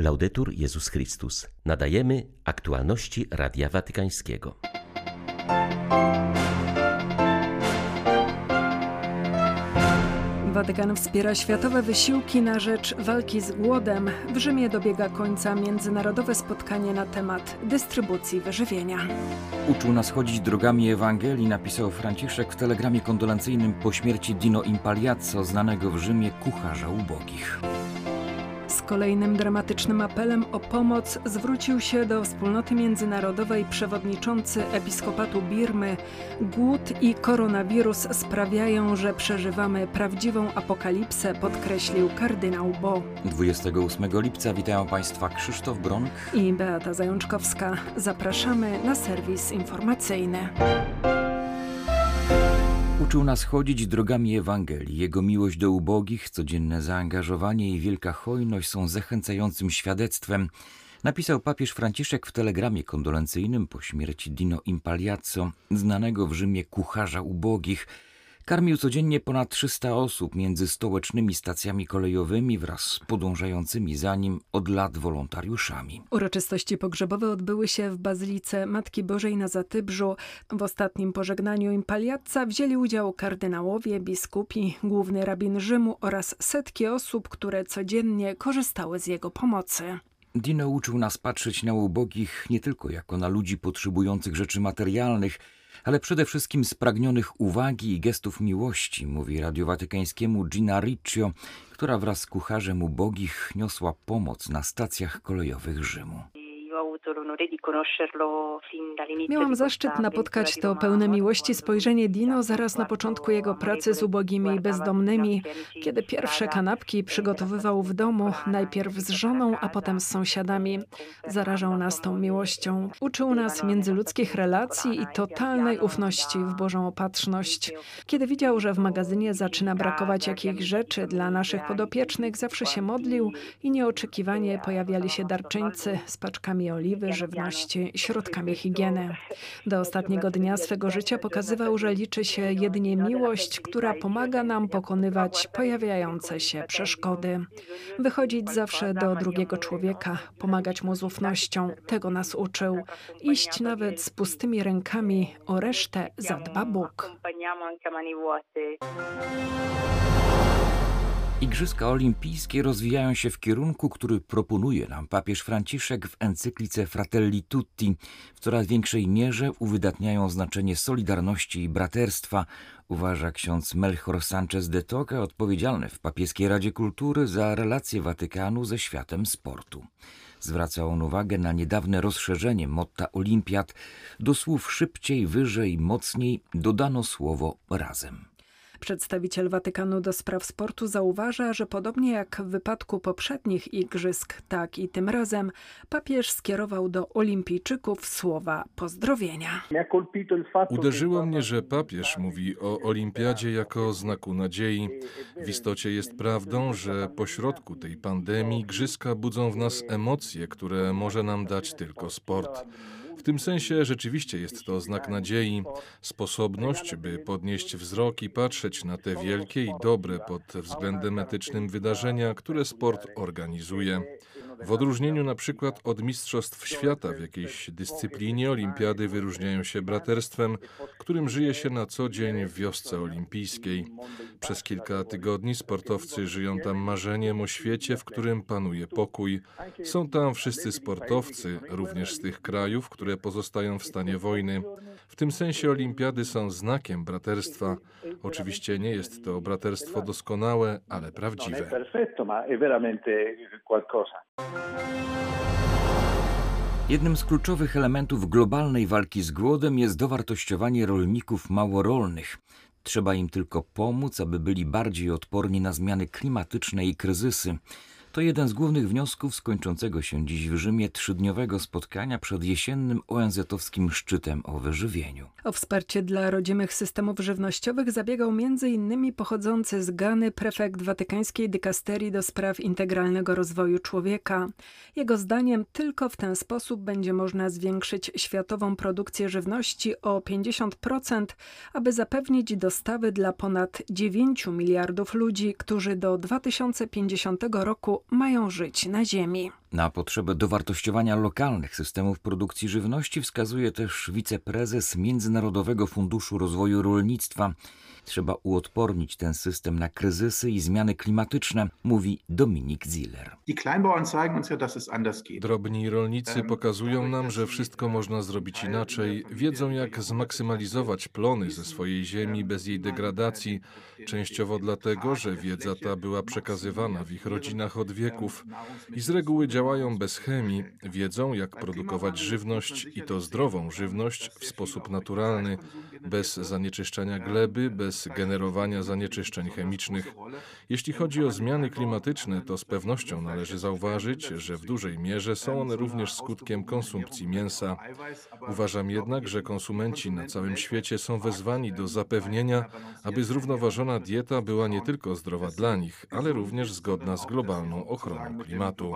Laudetur Jezus Chrystus. Nadajemy aktualności Radia Watykańskiego. Watykan wspiera światowe wysiłki na rzecz walki z głodem. W Rzymie dobiega końca międzynarodowe spotkanie na temat dystrybucji wyżywienia. Uczył nas chodzić drogami Ewangelii, napisał Franciszek w telegramie kondolencyjnym po śmierci Dino Impaliazzo, znanego w Rzymie kucharza ubogich. Kolejnym dramatycznym apelem o pomoc zwrócił się do wspólnoty międzynarodowej przewodniczący episkopatu Birmy. Głód i koronawirus sprawiają, że przeżywamy prawdziwą apokalipsę, podkreślił kardynał Bo. 28 lipca witają Państwa Krzysztof Bronk i Beata Zajączkowska. Zapraszamy na serwis informacyjny. Uczył nas chodzić drogami Ewangelii. Jego miłość do ubogich, codzienne zaangażowanie i wielka hojność są zachęcającym świadectwem. Napisał papież Franciszek w telegramie kondolencyjnym po śmierci Dino Impaliazzo, znanego w Rzymie kucharza ubogich – Karmił codziennie ponad 300 osób między stołecznymi stacjami kolejowymi wraz z podążającymi za nim od lat wolontariuszami. Uroczystości pogrzebowe odbyły się w Bazylice Matki Bożej na Zatybrzu. W ostatnim pożegnaniu Impaliazza wzięli udział kardynałowie, biskupi, główny rabin Rzymu oraz setki osób, które codziennie korzystały z jego pomocy. Dino uczył nas patrzeć na ubogich nie tylko jako na ludzi potrzebujących rzeczy materialnych, ale przede wszystkim spragnionych uwagi i gestów miłości, mówi Radio Watykańskiemu Gina Riccio, która wraz z kucharzem ubogich niosła pomoc na stacjach kolejowych Rzymu. Miałam zaszczyt napotkać to pełne miłości spojrzenie Dino zaraz na początku jego pracy z ubogimi i bezdomnymi, kiedy pierwsze kanapki przygotowywał w domu, najpierw z żoną, a potem z sąsiadami. Zarażał nas tą miłością. Uczył nas międzyludzkich relacji i totalnej ufności w Bożą opatrzność. Kiedy widział, że w magazynie zaczyna brakować jakichś rzeczy dla naszych podopiecznych, zawsze się modlił i nieoczekiwanie pojawiali się darczyńcy z paczkami oliwy, żywności, środkami higieny. Do ostatniego dnia swego życia pokazywał, że liczy się jedynie miłość, która pomaga nam pokonywać pojawiające się przeszkody. Wychodzić zawsze do drugiego człowieka, pomagać mu z ufnością, tego nas uczył. Iść nawet z pustymi rękami, o resztę zadba Bóg. Igrzyska olimpijskie rozwijają się w kierunku, który proponuje nam papież Franciszek w encyklice Fratelli Tutti. W coraz większej mierze uwydatniają znaczenie solidarności i braterstwa, uważa ksiądz Melchor Sanchez de Toca, odpowiedzialny w Papieskiej Radzie Kultury za relacje Watykanu ze światem sportu. Zwraca on uwagę na niedawne rozszerzenie motta olimpiad. Do słów szybciej, wyżej, mocniej dodano słowo razem. Przedstawiciel Watykanu do spraw sportu zauważa, że podobnie jak w wypadku poprzednich igrzysk, tak i tym razem papież skierował do olimpijczyków słowa pozdrowienia. Uderzyło mnie, że papież mówi o olimpiadzie jako o znaku nadziei. W istocie jest prawdą, że pośrodku tej pandemii igrzyska budzą w nas emocje, które może nam dać tylko sport. W tym sensie rzeczywiście jest to znak nadziei, sposobność, by podnieść wzrok i patrzeć na te wielkie i dobre pod względem etycznym wydarzenia, które sport organizuje. W odróżnieniu na przykład od Mistrzostw Świata w jakiejś dyscyplinie, olimpiady wyróżniają się braterstwem, którym żyje się na co dzień w wiosce olimpijskiej. Przez kilka tygodni sportowcy żyją tam marzeniem o świecie, w którym panuje pokój. Są tam wszyscy sportowcy, również z tych krajów, które pozostają w stanie wojny. W tym sensie olimpiady są znakiem braterstwa. Oczywiście nie jest to braterstwo doskonałe, ale prawdziwe. Jednym z kluczowych elementów globalnej walki z głodem jest dowartościowanie rolników małorolnych. Trzeba im tylko pomóc, aby byli bardziej odporni na zmiany klimatyczne i kryzysy. To jeden z głównych wniosków skończącego się dziś w Rzymie trzydniowego spotkania przed jesiennym ONZ-owskim szczytem o wyżywieniu. O wsparcie dla rodzimych systemów żywnościowych zabiegał m.in. pochodzący z Gany prefekt watykańskiej dykasterii do spraw integralnego rozwoju człowieka. Jego zdaniem tylko w ten sposób będzie można zwiększyć światową produkcję żywności o 50%, aby zapewnić dostawy dla ponad 9 miliardów ludzi, którzy do 2050 roku mają żyć na Ziemi. Na potrzebę dowartościowania lokalnych systemów produkcji żywności wskazuje też wiceprezes Międzynarodowego Funduszu Rozwoju Rolnictwa. Trzeba uodpornić ten system na kryzysy i zmiany klimatyczne, mówi Dominik Ziller. Drobni rolnicy pokazują nam, że wszystko można zrobić inaczej. Wiedzą, jak zmaksymalizować plony ze swojej ziemi bez jej degradacji. Częściowo dlatego, że wiedza ta była przekazywana w ich rodzinach od wieków i z reguły działają bez chemii. Wiedzą, jak produkować żywność i to zdrową żywność w sposób naturalny, bez zanieczyszczania gleby, bez generowania zanieczyszczeń chemicznych. Jeśli chodzi o zmiany klimatyczne, to z pewnością należy zauważyć, że w dużej mierze są one również skutkiem konsumpcji mięsa. Uważam jednak, że konsumenci na całym świecie są wezwani do zapewnienia, aby zrównoważona dieta była nie tylko zdrowa dla nich, ale również zgodna z globalną ochroną klimatu.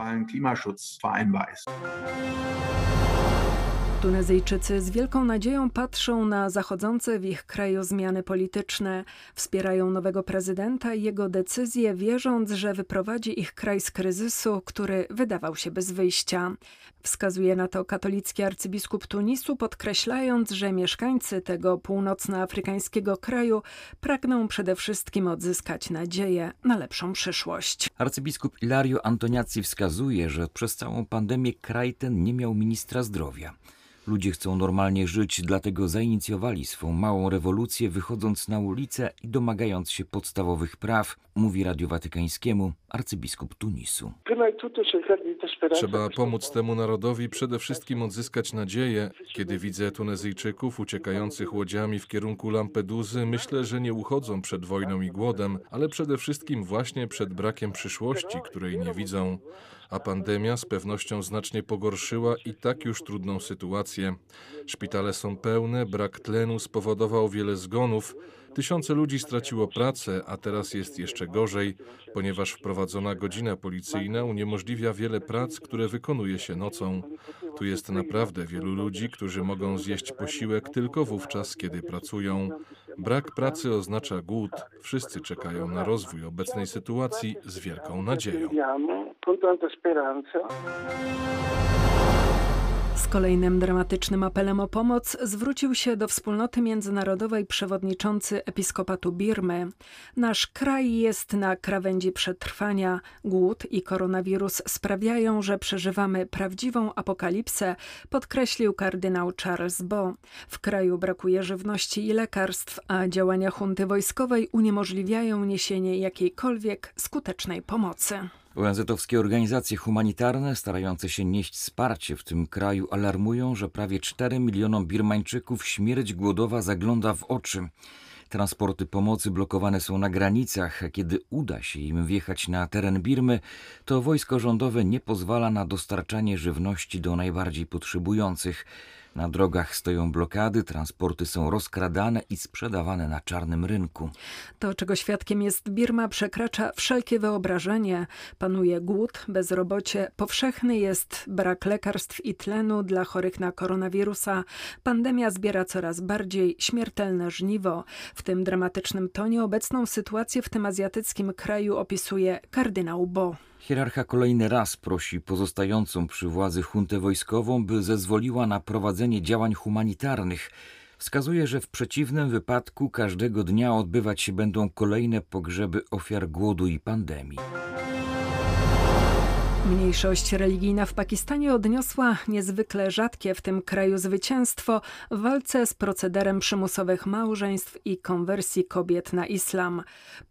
Tunezyjczycy z wielką nadzieją patrzą na zachodzące w ich kraju zmiany polityczne. Wspierają nowego prezydenta i jego decyzje, wierząc, że wyprowadzi ich kraj z kryzysu, który wydawał się bez wyjścia. Wskazuje na to katolicki arcybiskup Tunisu, podkreślając, że mieszkańcy tego północnoafrykańskiego kraju pragną przede wszystkim odzyskać nadzieję na lepszą przyszłość. Arcybiskup Ilario Antoniaci wskazuje, że przez całą pandemię kraj ten nie miał ministra zdrowia. Ludzie chcą normalnie żyć, dlatego zainicjowali swą małą rewolucję, wychodząc na ulicę i domagając się podstawowych praw, mówi Radiu Watykańskiemu arcybiskup Tunisu. Trzeba pomóc temu narodowi przede wszystkim odzyskać nadzieję. Kiedy widzę Tunezyjczyków uciekających łodziami w kierunku Lampeduzy, myślę, że nie uchodzą przed wojną i głodem, ale przede wszystkim właśnie przed brakiem przyszłości, której nie widzą a pandemia z pewnością znacznie pogorszyła i tak już trudną sytuację. Szpitale są pełne, brak tlenu spowodował wiele zgonów. Tysiące ludzi straciło pracę, a teraz jest jeszcze gorzej, ponieważ wprowadzona godzina policyjna uniemożliwia wiele prac, które wykonuje się nocą. Tu jest naprawdę wielu ludzi, którzy mogą zjeść posiłek tylko wówczas, kiedy pracują. Brak pracy oznacza głód. Wszyscy czekają na rozwój obecnej sytuacji z wielką nadzieją. Z kolejnym dramatycznym apelem o pomoc zwrócił się do wspólnoty międzynarodowej przewodniczący episkopatu Birmy. Nasz kraj jest na krawędzi przetrwania. Głód i koronawirus sprawiają, że przeżywamy prawdziwą apokalipsę, podkreślił kardynał Charles Bo. W kraju brakuje żywności i lekarstw, a działania hunty wojskowej uniemożliwiają niesienie jakiejkolwiek skutecznej pomocy. ONZ-owskie organizacje humanitarne starające się nieść wsparcie w tym kraju alarmują, że prawie 4 milionom Birmańczyków śmierć głodowa zagląda w oczy. Transporty pomocy blokowane są na granicach. Kiedy uda się im wjechać na teren Birmy, to wojsko rządowe nie pozwala na dostarczanie żywności do najbardziej potrzebujących. Na drogach stoją blokady, transporty są rozkradane i sprzedawane na czarnym rynku. To, czego świadkiem jest Birma, przekracza wszelkie wyobrażenie. Panuje głód, bezrobocie, powszechny jest brak lekarstw i tlenu dla chorych na koronawirusa. Pandemia zbiera coraz bardziej śmiertelne żniwo. W tym dramatycznym tonie obecną sytuację w tym azjatyckim kraju opisuje kardynał Bo. Hierarcha kolejny raz prosi pozostającą przy władzy huntę wojskową, by zezwoliła na prowadzenie działań humanitarnych. Wskazuje, że w przeciwnym wypadku każdego dnia odbywać się będą kolejne pogrzeby ofiar głodu i pandemii. Mniejszość religijna w Pakistanie odniosła niezwykle rzadkie w tym kraju zwycięstwo w walce z procederem przymusowych małżeństw i konwersji kobiet na islam.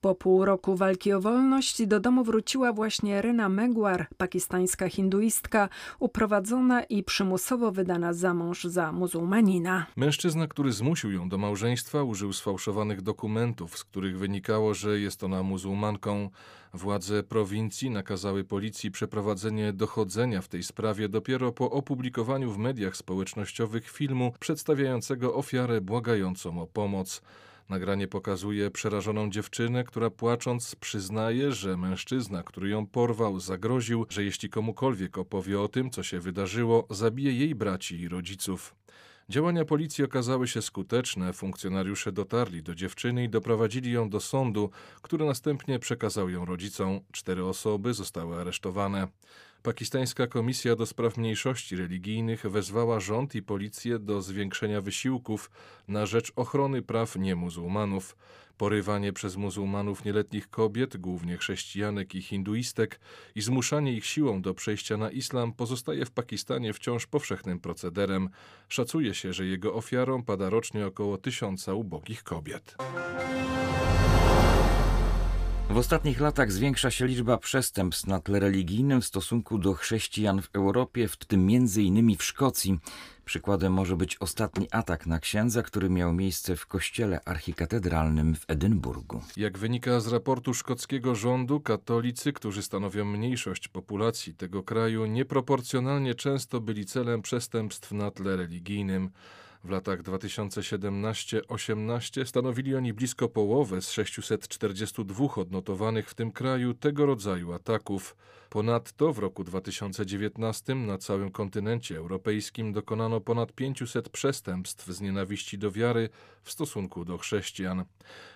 Po pół roku walki o wolność do domu wróciła właśnie Rena Megwar, pakistańska hinduistka, uprowadzona i przymusowo wydana za mąż za muzułmanina. Mężczyzna, który zmusił ją do małżeństwa, użył sfałszowanych dokumentów, z których wynikało, że jest ona muzułmanką. Władze prowincji nakazały policji przeprowadzenie dochodzenia w tej sprawie dopiero po opublikowaniu w mediach społecznościowych filmu przedstawiającego ofiarę błagającą o pomoc. Nagranie pokazuje przerażoną dziewczynę, która płacząc przyznaje, że mężczyzna, który ją porwał, zagroził, że jeśli komukolwiek opowie o tym, co się wydarzyło, zabije jej braci i rodziców. Działania policji okazały się skuteczne. Funkcjonariusze dotarli do dziewczyny i doprowadzili ją do sądu, który następnie przekazał ją rodzicom. Cztery osoby zostały aresztowane. Pakistańska Komisja do Spraw Mniejszości Religijnych wezwała rząd i policję do zwiększenia wysiłków na rzecz ochrony praw niemuzułmanów. Porywanie przez muzułmanów nieletnich kobiet, głównie chrześcijanek i hinduistek, i zmuszanie ich siłą do przejścia na islam pozostaje w Pakistanie wciąż powszechnym procederem. Szacuje się, że jego ofiarą pada rocznie około tysiąca ubogich kobiet. W ostatnich latach zwiększa się liczba przestępstw na tle religijnym w stosunku do chrześcijan w Europie, w tym innymi w Szkocji. Przykładem może być ostatni atak na księdza, który miał miejsce w kościele archikatedralnym w Edynburgu. Jak wynika z raportu szkockiego rządu, katolicy, którzy stanowią mniejszość populacji tego kraju, nieproporcjonalnie często byli celem przestępstw na tle religijnym. W latach 2017-18 stanowili oni blisko połowę z 642 odnotowanych w tym kraju tego rodzaju ataków. Ponadto w roku 2019 na całym kontynencie europejskim dokonano ponad 500 przestępstw z nienawiści do wiary w stosunku do chrześcijan.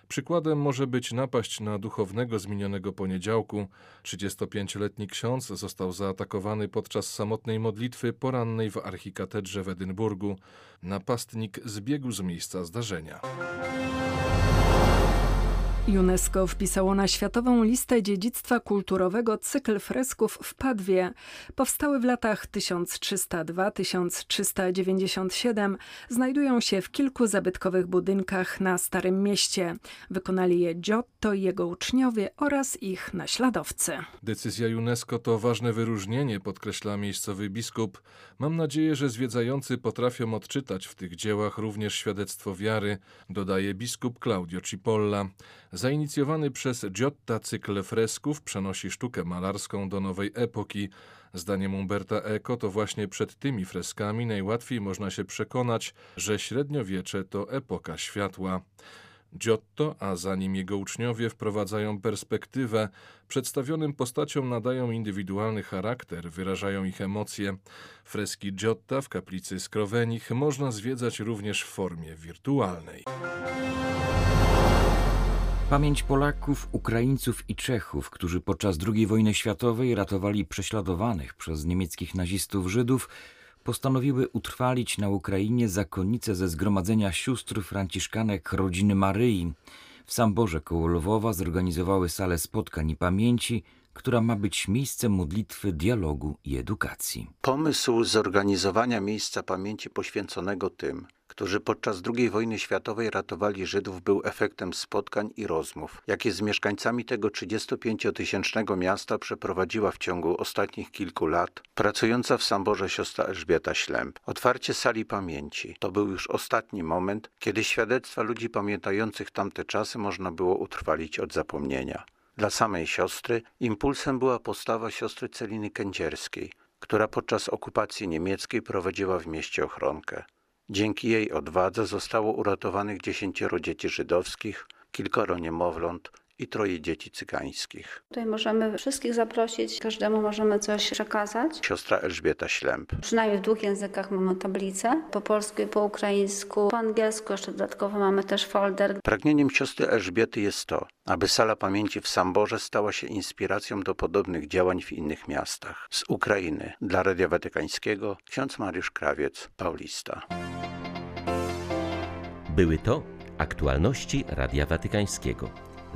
Przykładem może być napaść na duchownego z minionego poniedziałku. 35-letni ksiądz został zaatakowany podczas samotnej modlitwy porannej w archikatedrze w Edynburgu. Napastnik zbiegł z miejsca zdarzenia. UNESCO wpisało na światową listę dziedzictwa kulturowego cykl fresków w Padwie. Powstały w latach 1302-1397. Znajdują się w kilku zabytkowych budynkach na Starym Mieście. Wykonali je Giotto i jego uczniowie oraz ich naśladowcy. Decyzja UNESCO to ważne wyróżnienie, podkreśla miejscowy biskup. Mam nadzieję, że zwiedzający potrafią odczytać w tych dziełach również świadectwo wiary, dodaje biskup Claudio Cipolla. Zainicjowany przez Giotta cykl fresków przenosi sztukę malarską do nowej epoki. Zdaniem Umberta Eco to właśnie przed tymi freskami najłatwiej można się przekonać, że średniowiecze to epoka światła. Giotto, a za nim jego uczniowie wprowadzają perspektywę, przedstawionym postaciom nadają indywidualny charakter, wyrażają ich emocje. Freski Giotta w kaplicy Skrowenich można zwiedzać również w formie wirtualnej. Pamięć Polaków, Ukraińców i Czechów, którzy podczas II wojny światowej ratowali prześladowanych przez niemieckich nazistów Żydów, postanowiły utrwalić na Ukrainie zakonnice ze zgromadzenia sióstr franciszkanek rodziny Maryi. W Samborze koło Lwowa zorganizowały salę spotkań i pamięci, która ma być miejscem modlitwy, dialogu i edukacji. Pomysł zorganizowania miejsca pamięci poświęconego tym, którzy podczas II wojny światowej ratowali Żydów, był efektem spotkań i rozmów, jakie z mieszkańcami tego 35-tysięcznego miasta przeprowadziła w ciągu ostatnich kilku lat pracująca w Samborze siostra Elżbieta Ślęb. Otwarcie sali pamięci to był już ostatni moment, kiedy świadectwa ludzi pamiętających tamte czasy można było utrwalić od zapomnienia. Dla samej siostry impulsem była postawa siostry Celiny Kędzierskiej, która podczas okupacji niemieckiej prowadziła w mieście ochronkę. Dzięki jej odwadze zostało uratowanych dziesięcioro dzieci żydowskich, kilkoro niemowląt i troje dzieci cygańskich. Tutaj możemy wszystkich zaprosić, każdemu możemy coś przekazać. Siostra Elżbieta Ślęb. Przynajmniej w dwóch językach mamy tablicę, po polsku i po ukraińsku. Po angielsku jeszcze dodatkowo mamy też folder. Pragnieniem siostry Elżbiety jest to, aby Sala Pamięci w Samborze stała się inspiracją do podobnych działań w innych miastach. Z Ukrainy dla Radia Watykańskiego ksiądz Mariusz Krawiec, Paulista. Były to aktualności Radia Watykańskiego.